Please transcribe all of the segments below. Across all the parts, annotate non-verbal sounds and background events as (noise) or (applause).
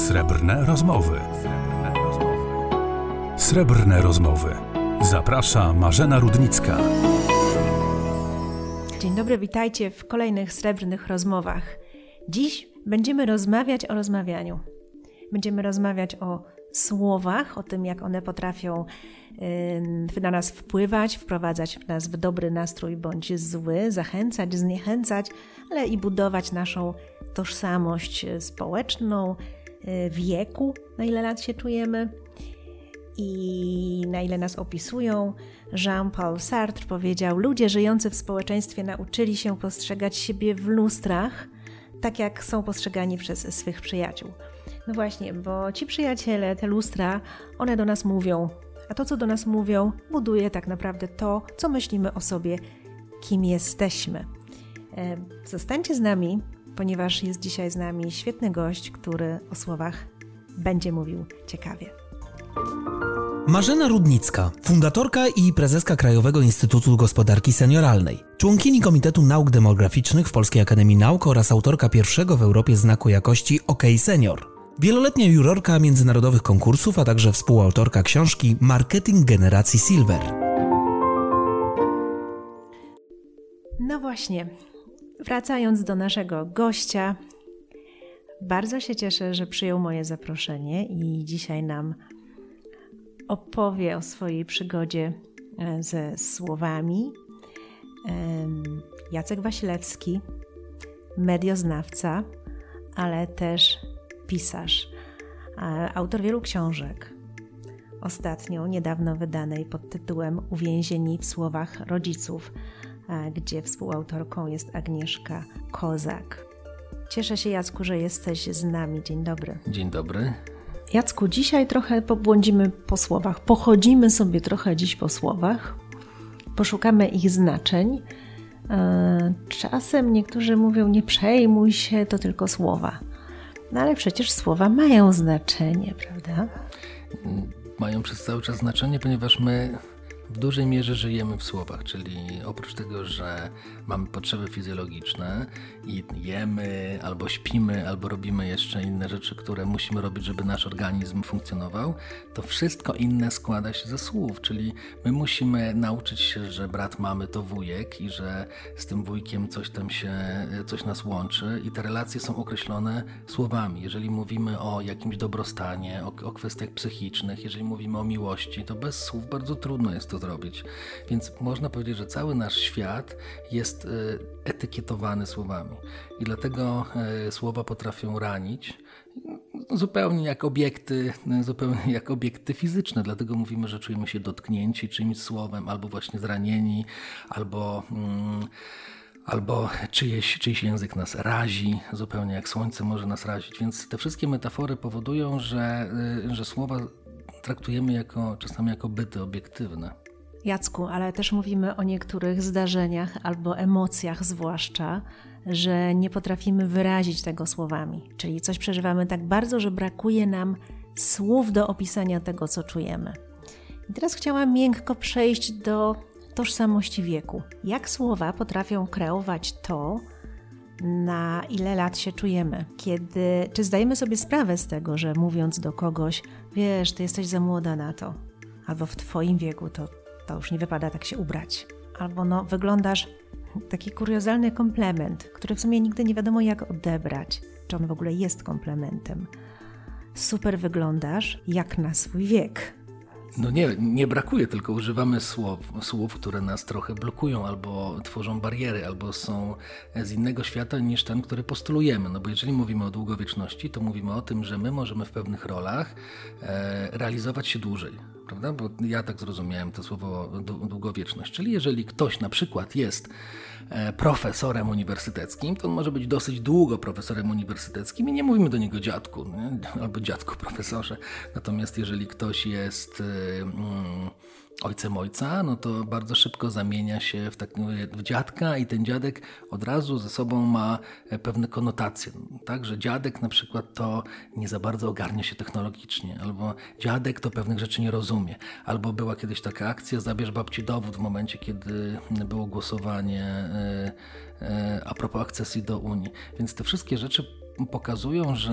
Srebrne rozmowy. Srebrne rozmowy. Zaprasza Marzena Rudnicka. Dzień dobry, witajcie w kolejnych srebrnych rozmowach. Dziś będziemy rozmawiać o rozmawianiu. Będziemy rozmawiać o słowach, o tym, jak one potrafią na nas wpływać, wprowadzać w nas w dobry nastrój bądź zły, zachęcać, zniechęcać, ale i budować naszą tożsamość społeczną, yy, wieku, na ile lat się czujemy i na ile nas opisują. Jean-Paul Sartre powiedział: Ludzie żyjący w społeczeństwie nauczyli się postrzegać siebie w lustrach, tak jak są postrzegani przez swych przyjaciół. No właśnie, bo ci przyjaciele, te lustra, one do nas mówią, a to, co do nas mówią, buduje tak naprawdę to, co myślimy o sobie, kim jesteśmy. E, zostańcie z nami, ponieważ jest dzisiaj z nami świetny gość, który o słowach będzie mówił ciekawie. Marzena Rudnicka, fundatorka i prezeska Krajowego Instytutu Gospodarki Senioralnej, członkini Komitetu Nauk Demograficznych w Polskiej Akademii Nauk oraz autorka pierwszego w Europie znaku jakości OK Senior. Wieloletnia jurorka międzynarodowych konkursów, a także współautorka książki Marketing Generacji Silver. No właśnie, wracając do naszego gościa, bardzo się cieszę, że przyjął moje zaproszenie i dzisiaj nam opowie o swojej przygodzie e, ze słowami. Jacek Wasilewski, medioznawca, ale też pisarz, autor wielu książek. Ostatnią, niedawno wydanej pod tytułem Uwięzieni w słowach rodziców, gdzie współautorką jest Agnieszka Kozak. Cieszę się, Jacku, że jesteś z nami. Dzień dobry. Dzień dobry. Jacku, dzisiaj trochę pobłądzimy po słowach. Pochodzimy sobie trochę dziś po słowach, poszukamy ich znaczeń. Czasem niektórzy mówią: Nie przejmuj się, to tylko słowa. No ale przecież słowa mają znaczenie, prawda? Mają przez cały czas znaczenie, ponieważ my w dużej mierze żyjemy w słowach, czyli oprócz tego, że mamy potrzeby fizjologiczne i jemy, albo śpimy, albo robimy jeszcze inne rzeczy, które musimy robić, żeby nasz organizm funkcjonował, to wszystko inne składa się ze słów, czyli my musimy nauczyć się, że brat mamy to wujek i że z tym wujkiem coś tam się, coś nas łączy i te relacje są określone słowami. Jeżeli mówimy o jakimś dobrostanie, o, o kwestiach psychicznych, jeżeli mówimy o miłości, to bez słów bardzo trudno jest to zrobić. Więc można powiedzieć, że cały nasz świat jest e, etykietowany słowami. I dlatego e, słowa potrafią ranić zupełnie jak obiekty, zupełnie jak obiekty fizyczne. Dlatego mówimy, że czujemy się dotknięci czymś słowem, albo właśnie zranieni, albo. Mm, albo czyjeś, czyjś język nas razi, zupełnie jak słońce może nas razić. Więc te wszystkie metafory powodują, że, e, że słowa traktujemy jako, czasami jako byty obiektywne. Jacku, ale też mówimy o niektórych zdarzeniach albo emocjach, zwłaszcza, że nie potrafimy wyrazić tego słowami. Czyli coś przeżywamy tak bardzo, że brakuje nam słów do opisania tego, co czujemy. I teraz chciałam miękko przejść do tożsamości wieku. Jak słowa potrafią kreować to, na ile lat się czujemy? Kiedy, czy zdajemy sobie sprawę z tego, że mówiąc do kogoś, wiesz, ty jesteś za młoda na to, albo w twoim wieku to to już nie wypada tak się ubrać. Albo no, wyglądasz taki kuriozalny komplement, który w sumie nigdy nie wiadomo jak odebrać, czy on w ogóle jest komplementem. Super wyglądasz jak na swój wiek. No nie, nie brakuje, tylko używamy słów, słów, które nas trochę blokują, albo tworzą bariery, albo są z innego świata niż ten, który postulujemy. No bo jeżeli mówimy o długowieczności, to mówimy o tym, że my możemy w pewnych rolach e, realizować się dłużej prawda? Bo ja tak zrozumiałem to słowo długowieczność. Czyli jeżeli ktoś na przykład jest e, profesorem uniwersyteckim, to on może być dosyć długo profesorem uniwersyteckim i nie mówimy do niego dziadku, nie? albo dziadku profesorze. Natomiast jeżeli ktoś jest e, mm, ojcem ojca, no to bardzo szybko zamienia się w, tak, w dziadka i ten dziadek od razu ze sobą ma e, pewne konotacje. Tak, że dziadek na przykład to nie za bardzo ogarnia się technologicznie, albo dziadek to pewnych rzeczy nie rozumie, albo była kiedyś taka akcja zabierz babci dowód w momencie, kiedy było głosowanie e, e, a propos akcesji do Unii. Więc te wszystkie rzeczy pokazują, że,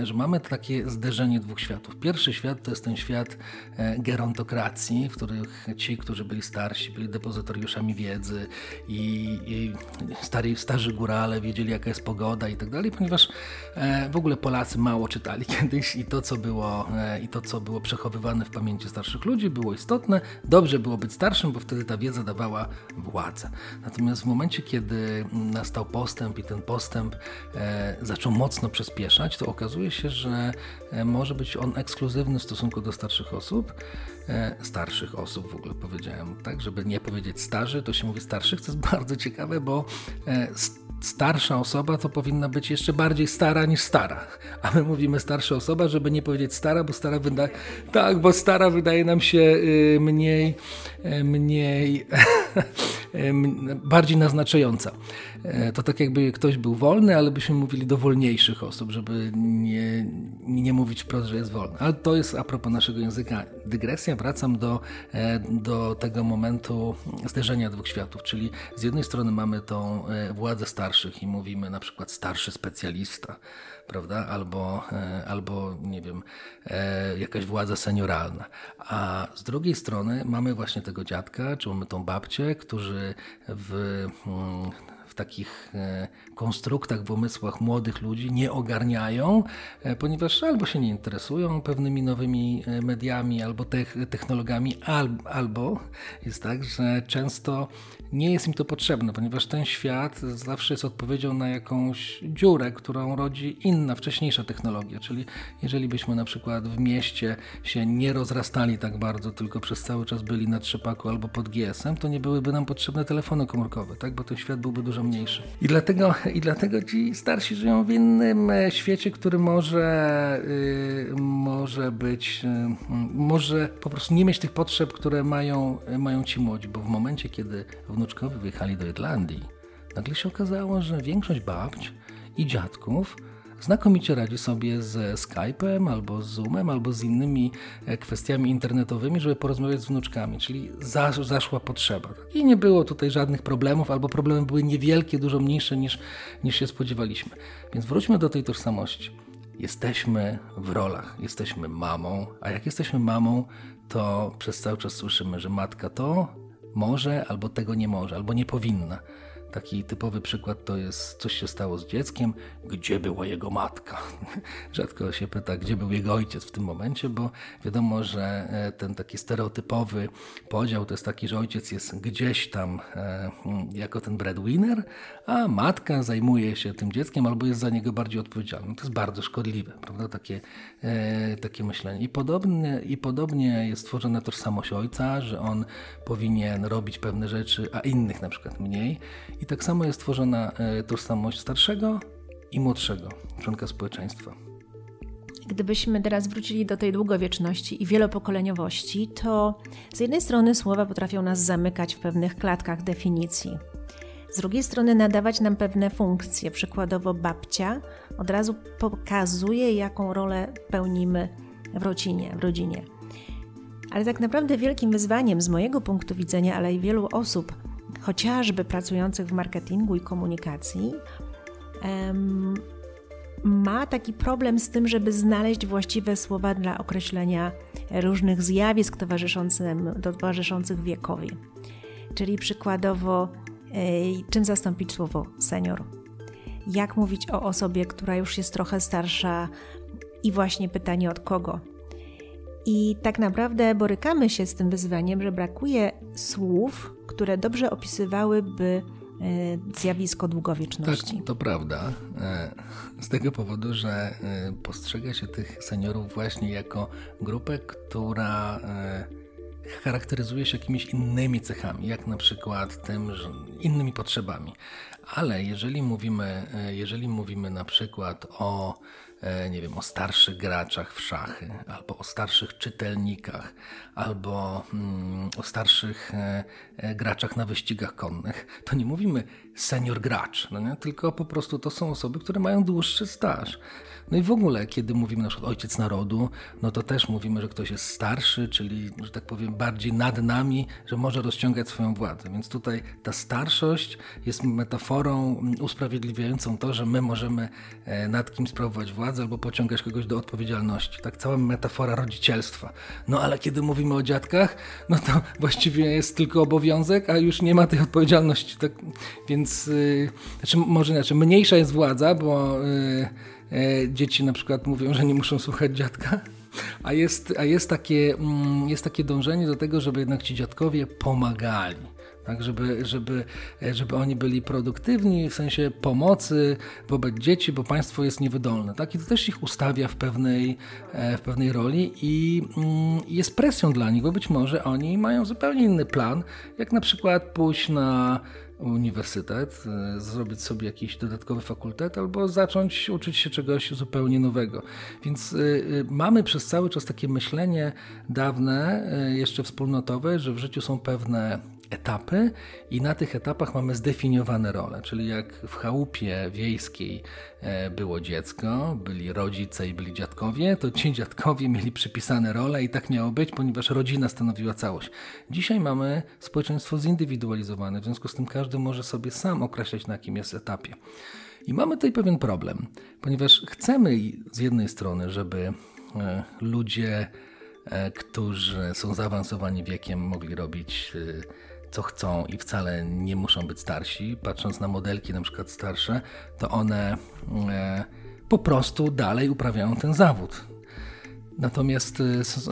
e, że mamy takie zderzenie dwóch światów. Pierwszy świat to jest ten świat e, gerontokracji, w których ci, którzy byli starsi, byli depozytoriuszami wiedzy i, i stari, starzy górale wiedzieli, jaka jest pogoda i tak dalej, ponieważ w ogóle Polacy mało czytali (laughs) kiedyś i to, co było, i to, co było przechowywane w pamięci starszych ludzi, było istotne. Dobrze było być starszym, bo wtedy ta wiedza dawała władzę. Natomiast w momencie, kiedy nastał postęp i ten postęp e, zaczął mocno przyspieszać, to okazuje się, że e, może być on ekskluzywny w stosunku do starszych osób. E, starszych osób w ogóle powiedziałem, tak, żeby nie powiedzieć starzy, to się mówi starszych, to jest (laughs) bardzo ciekawe, bo e, starsza osoba to powinna być jeszcze bardziej stara niż stara. A my mówimy starsza osoba, żeby nie powiedzieć stara, bo stara wydaje. Tak, bo stara wydaje nam się y, mniej, y, mniej (laughs) bardziej naznaczająca. E, to tak jakby ktoś był wolny, ale byśmy mówili do wolniejszych osób, żeby nie, nie mówić wprost, że jest wolny. Ale to jest a propos naszego języka dygresja. Wracam do, e, do tego momentu zderzenia dwóch światów, czyli z jednej strony mamy tą e, władzę starszych i mówimy na przykład starszy specjalista, prawda? Albo, albo nie wiem, jakaś władza senioralna. A z drugiej strony mamy właśnie tego dziadka, czy mamy tą babcię, którzy w mm, takich e, konstruktach w umysłach młodych ludzi nie ogarniają, e, ponieważ albo się nie interesują pewnymi nowymi e, mediami, albo technologiami, albo jest tak, że często nie jest im to potrzebne, ponieważ ten świat zawsze jest odpowiedzią na jakąś dziurę, którą rodzi inna, wcześniejsza technologia. Czyli jeżeli byśmy na przykład w mieście się nie rozrastali tak bardzo, tylko przez cały czas byli na trzepaku albo pod GSM, to nie byłyby nam potrzebne telefony komórkowe, tak? bo ten świat byłby dużo I dlatego, i dlatego ci starsi żyją w innym e, świecie, który może, yy, może być, yy, może po prostu nie mieć tych potrzeb, które mają, mają ci młodzi, bo w momencie, kiedy wnuczkowie wyjechali do Irlandii, nagle się okazało, że większość babć i dziadków znakomicie radzi sobie ze Skype'em, albo Zoomem, albo z innymi e, kwestiami internetowymi, żeby porozmawiać z wnuczkami, czyli zaszła potrzeba. I nie było tutaj żadnych problemów, albo problemy były niewielkie, dużo mniejsze niż, niż się spodziewaliśmy. Więc wróćmy do tej tożsamości. Jesteśmy w rolach, jesteśmy mamą, a jak jesteśmy mamą, to przez cały czas słyszymy, że matka to może, albo tego nie może, albo nie powinna. Taki typowy przykład to jest coś się stało z dzieckiem, gdzie była jego matka? (laughs) Rzadko się pyta, gdzie był jego ojciec w tym momencie, bo wiadomo, że e, ten taki stereotypowy podział to jest taki, że ojciec jest gdzieś tam e, jako ten breadwinner, a matka zajmuje się tym dzieckiem albo jest za niego bardziej odpowiedzialna. To jest bardzo szkodliwe, prawda? Takie, e, takie myślenie. I podobnie, I podobnie jest tworzona tożsamość ojca, że on powinien robić pewne rzeczy, a innych na przykład mniej. I tak samo jest tworzona e, tożsamość starszego i młodszego członka społeczeństwa. Gdybyśmy teraz wrócili do tej długowieczności i wielopokoleniowości, to z jednej strony słowa potrafią nas zamykać w pewnych klatkach definicji. Z drugiej strony nadawać nam pewne funkcje. Przykładowo babcia od razu pokazuje, jaką rolę pełnimy w rodzinie. W rodzinie. Ale tak naprawdę wielkim wyzwaniem z mojego punktu widzenia, ale i wielu osób chociażby pracujących w marketingu i komunikacji, ma taki problem z tym, żeby znaleźć właściwe słowa dla określenia różnych zjawisk towarzyszących wiekowi. Czyli przykładowo, czym zastąpić słowo senior? Jak mówić o osobie, która już jest trochę starsza i właśnie pytanie od kogo? I tak naprawdę borykamy się z tym wyzwaniem, że brakuje słów, które dobrze opisywałyby e, zjawisko długowieczności. Tak, to prawda. E, z tego powodu, że e, postrzega się tych seniorów właśnie jako grupę, która charakteryzuje się jakimiś innymi cechami, jak na przykład tym, że innymi potrzebami. Ale jeżeli mówimy, jeżeli mówimy na przykład o e, nie wiem, o starszych graczach w szachy, albo o starszych czytelnikach, albo mm, o starszych e, e, graczach na wyścigach konnych, to nie mówimy senior gracz, no nie? tylko po prostu to są osoby, które mają dłuższy staż. No i w ogóle, kiedy mówimy na przykład ojciec narodu, no to też mówimy, że ktoś jest starszy, czyli, że tak powiem, bardziej nad nami, że może rozciągać swoją władzę. Więc tutaj ta starszość jest metaforą usprawiedliwiającą to, że my możemy e, nad kim sprawować władzę albo pociągać kogoś do odpowiedzialności. Tak cała metafora rodzicielstwa. No ale kiedy mówimy o dziadkach, no to (laughs) właściwie jest tylko obowiązek, a już nie ma tej odpowiedzialności. Tak, więc, yy, znaczy może inaczej, mniejsza jest władza, bo yy, E, dzieci na przykład mówią, że nie muszą słuchać dziadka. A jest, a jest, takie, mm, jest takie dążenie do tego, żeby jednak ci dziadkowie pomagali. Tak, żeby, żeby, żeby oni byli produktywni w sensie pomocy wobec dzieci, bo państwo jest niewydolne. Tak? I to też ich ustawia w pewnej, e, w pewnej roli i mm, jest presją dla nich, bo być może oni mają zupełnie inny plan, jak na przykład pójść na uniwersytet, e, zrobić sobie jakiś dodatkowy fakultet albo zacząć uczyć się czegoś zupełnie nowego. Więc e, mamy przez cały czas takie myślenie dawne, jeszcze wspólnotowe, że w życiu są pewne etapy i na tych etapach mamy zdefiniowane role, czyli jak w chałupie wiejskiej e, było dziecko, byli rodzice i byli dziadkowie, to ci (laughs) dziadkowie mieli przypisane role i tak miało być, ponieważ rodzina stanowiła całość. Dzisiaj mamy społeczeństwo zindywidualizowane, w związku z tym każdy może sobie sam określać na jakim jest etapie. I mamy tutaj pewien problem, ponieważ chcemy z jednej strony, żeby e, ludzie, e, którzy są zaawansowani wiekiem, mogli robić co chcą i wcale nie muszą być starsi. Patrząc na modelki na przykład starsze, to one e, po prostu dalej uprawiają ten zawód. Natomiast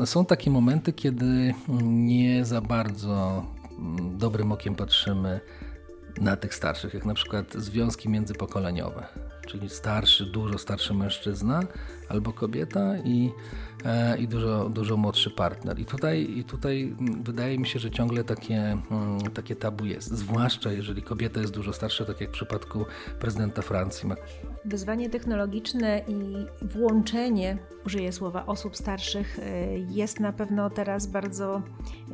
e, są takie momenty, kiedy nie za bardzo mm, dobrym okiem patrzymy na tych starszych, jak na przykład związki międzypokoleniowe, czyli starszy, dużo starszy mężczyzna albo kobieta i E, i dużo, dużo młodszy partner. I tutaj, I tutaj wydaje mi się, że ciągle takie, mm, takie tabu jest, zwłaszcza jeżeli kobieta jest dużo starsza, tak jak w przypadku prezydenta Francji. Wyzwanie technologiczne i włączenie, użyję słowa, osób starszych e, jest na pewno teraz bardzo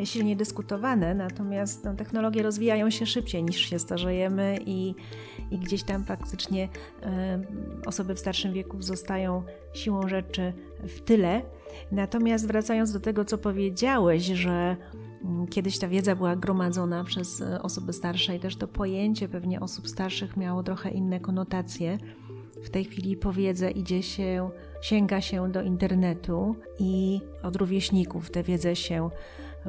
silnie dyskutowane, natomiast no, technologie rozwijają się szybciej niż się starzejemy i, i gdzieś tam faktycznie y, osoby w starszym wieku zostają siłą rzeczy w tyle. Natomiast wracając do tego, co powiedziałeś, że mm, kiedyś ta wiedza była gromadzona przez e, osoby starsze i też to pojęcie pewnie osób starszych miało trochę inne konotacje. W tej chwili po wiedzę idzie się, sięga się do internetu i od rówieśników tę wiedzę się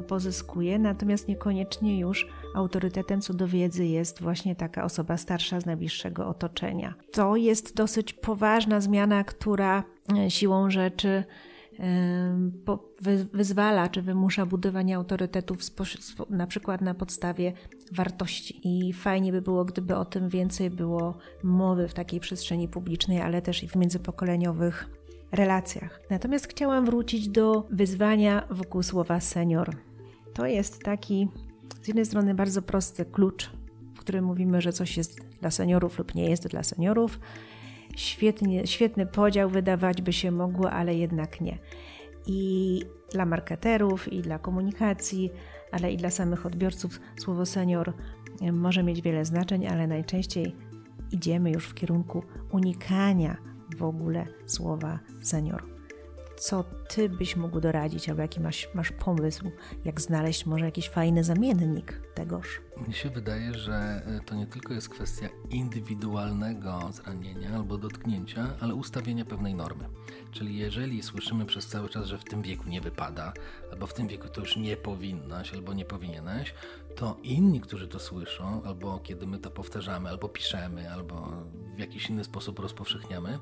pozyskuje, natomiast niekoniecznie już autorytetem co do wiedzy jest właśnie taka osoba starsza z najbliższego otoczenia. To jest dosyć poważna zmiana, która siłą rzeczy wyzwala czy wymusza budowanie autorytetów na przykład na podstawie wartości. I fajnie by było, gdyby o tym więcej było mowy w takiej przestrzeni publicznej, ale też i w międzypokoleniowych relacjach. Natomiast chciałam wrócić do wyzwania wokół słowa senior. To jest taki z jednej strony bardzo prosty klucz, w którym mówimy, że coś jest dla seniorów lub nie jest dla seniorów. Świetnie, świetny podział wydawać by się mogło, ale jednak nie. I dla marketerów, i dla komunikacji, ale i dla samych odbiorców słowo senior może mieć wiele znaczeń, ale najczęściej idziemy już w kierunku unikania w ogóle słowa senior. Co ty byś mógł doradzić, albo jaki masz, masz pomysł, jak znaleźć może jakiś fajny zamiennik tegoż? Mnie się wydaje, że e, to nie tylko jest kwestia indywidualnego zranienia albo dotknięcia, ale ustawienia pewnej normy. Czyli jeżeli słyszymy przez cały czas, że w tym wieku nie wypada, albo w tym wieku to już nie powinnaś, albo nie powinieneś, to inni, którzy to słyszą, albo kiedy my to powtarzamy, albo piszemy, albo w jakiś inny sposób rozpowszechniamy,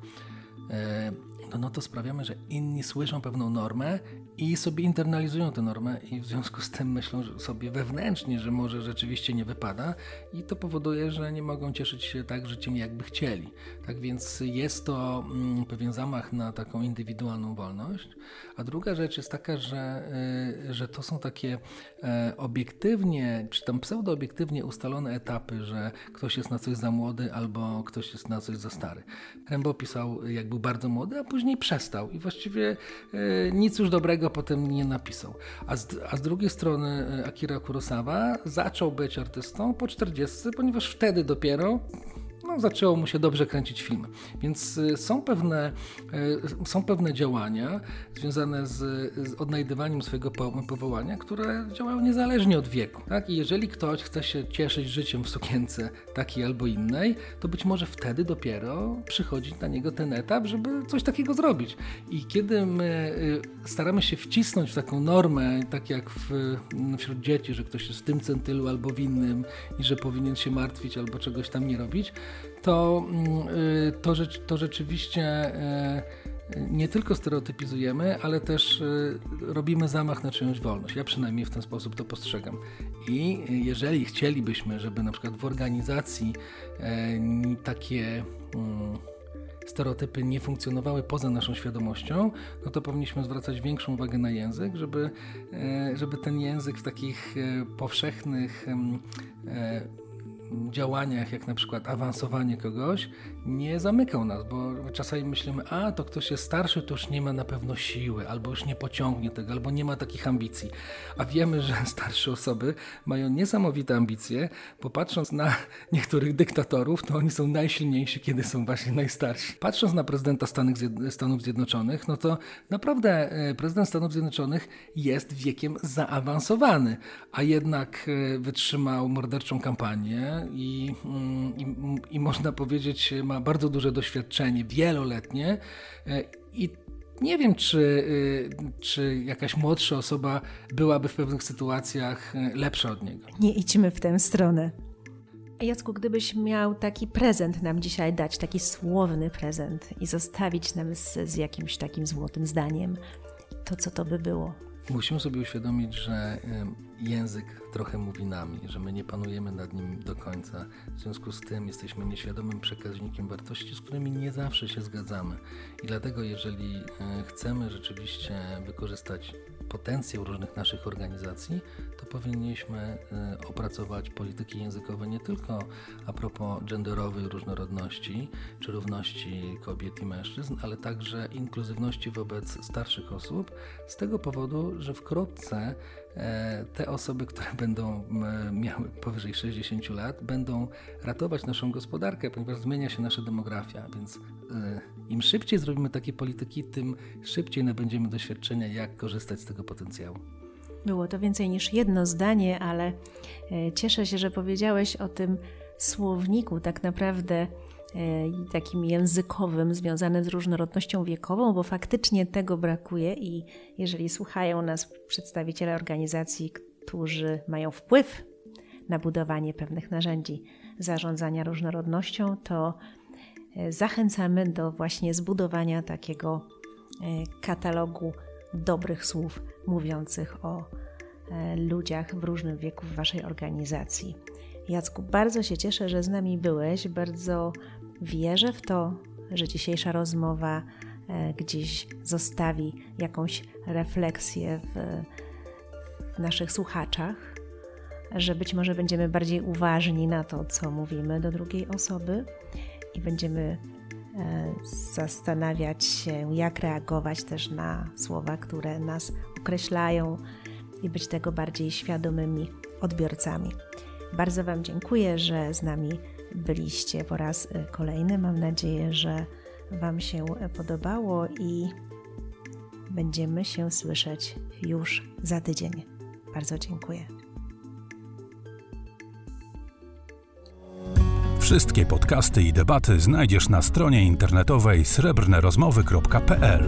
e, no, no to sprawiamy, że inni słyszą pewną normę i sobie internalizują tę normę i w związku z tym myślą sobie wewnętrznie, że może rzeczywiście nie wypada i to powoduje, że nie mogą cieszyć się tak życiem, jakby chcieli. Tak więc jest to mm, pewien zamach na taką indywidualną wolność. A druga rzecz jest taka, że, y, że to są takie e, obiektywnie, czy tam pseudo-obiektywnie ustalone etapy, że ktoś jest na coś za młody albo ktoś jest na coś za stary. Rembo pisał, jak był bardzo młody, a później przestał i właściwie e, nic już dobrego potem nie napisał. A z, a z drugiej strony e, Akira Kurosawa zaczął być artystą po 40, ponieważ wtedy dopiero no, zaczęło mu się dobrze kręcić filmy. Więc y, są pewne, y, są pewne działania związane z, z odnajdywaniem swojego powołania, które działają niezależnie od wieku. Tak? I jeżeli ktoś chce się cieszyć życiem w sukience takiej albo innej, to być może wtedy dopiero przychodzi na niego ten etap, żeby coś takiego zrobić. I kiedy my y, staramy się wcisnąć w taką normę, tak jak w, wśród dzieci, że ktoś jest w tym centylu albo w innym i że powinien się martwić albo czegoś tam nie robić, to, mm, y, to, to rzeczywiście y, nie tylko stereotypizujemy, ale też y, robimy zamach na czyjąś wolność. Ja przynajmniej w ten sposób to postrzegam. I jeżeli chcielibyśmy, żeby na przykład w organizacji takie mm, stereotypy nie funkcjonowały poza naszą świadomością, no to powinniśmy zwracać większą uwagę na język, żeby, żeby ten język w takich powszechnych działaniach, jak na przykład awansowanie kogoś, nie zamykał nas, bo czasami myślimy, a to ktoś jest starszy, to już nie ma na pewno siły, albo już nie pociągnie tego, albo nie ma takich ambicji. A wiemy, że (laughs) starsze osoby mają niesamowite ambicje, bo patrząc na (laughs) niektórych dyktatorów, to oni są najsilniejsi, kiedy są właśnie najstarsi. Patrząc na prezydenta Stanów Zjednoczonych, no to naprawdę e, prezydent Stanów Zjednoczonych jest wiekiem zaawansowany, a jednak e, wytrzymał morderczą kampanię, i, mm, i, i można powiedzieć, ma bardzo duże doświadczenie, wieloletnie. E, I nie wiem, czy, y, czy jakaś młodsza osoba byłaby w pewnych sytuacjach e, lepsza od niego. Nie idźmy w tę stronę. Jacku, gdybyś miał taki prezent nam dzisiaj dać, taki słowny prezent i zostawić nam z, z jakimś takim złotym zdaniem, to co to by było? Musimy sobie uświadomić, że język trochę mówi nami, że my nie panujemy nad nim do końca. W związku z tym jesteśmy nieświadomym przekaźnikiem wartości, z którymi nie zawsze się zgadzamy. I dlatego, jeżeli e, chcemy rzeczywiście wykorzystać potencjał różnych naszych organizacji, to powinniśmy e, opracować polityki językowe nie tylko a propos genderowej różnorodności czy równości kobiet i mężczyzn, ale także inkluzywności wobec starszych osób, z tego powodu, że wkrótce te osoby, które będą miały powyżej 60 lat, będą ratować naszą gospodarkę, ponieważ zmienia się nasza demografia, więc e, im szybciej zrobimy takie polityki, tym szybciej nabędziemy doświadczenia, jak korzystać z tego potencjału. Było to więcej niż jedno zdanie, ale e, cieszę się, że powiedziałeś o tym słowniku tak naprawdę E, takim językowym, związanym z różnorodnością wiekową, bo faktycznie tego brakuje i jeżeli słuchają nas przedstawiciele organizacji, którzy mają wpływ na budowanie pewnych narzędzi zarządzania różnorodnością, to e, zachęcamy do właśnie zbudowania takiego e, katalogu dobrych słów mówiących o ludziach w różnym wieku w Waszej organizacji. Jacku, bardzo się cieszę, że z nami byłeś. Bardzo Wierzę w to, że dzisiejsza rozmowa e, gdzieś zostawi jakąś refleksję w, w naszych słuchaczach, że być może będziemy bardziej uważni na to, co mówimy do drugiej osoby i będziemy e, zastanawiać się, jak reagować też na słowa, które nas określają i być tego bardziej świadomymi odbiorcami. Bardzo Wam dziękuję, że z nami byliście po raz y, kolejny. Mam nadzieję, że Wam się podobało i będziemy się słyszeć już za tydzień. Bardzo dziękuję. Wszystkie podcasty i debaty znajdziesz na stronie internetowej srebrnerozmowy.pl.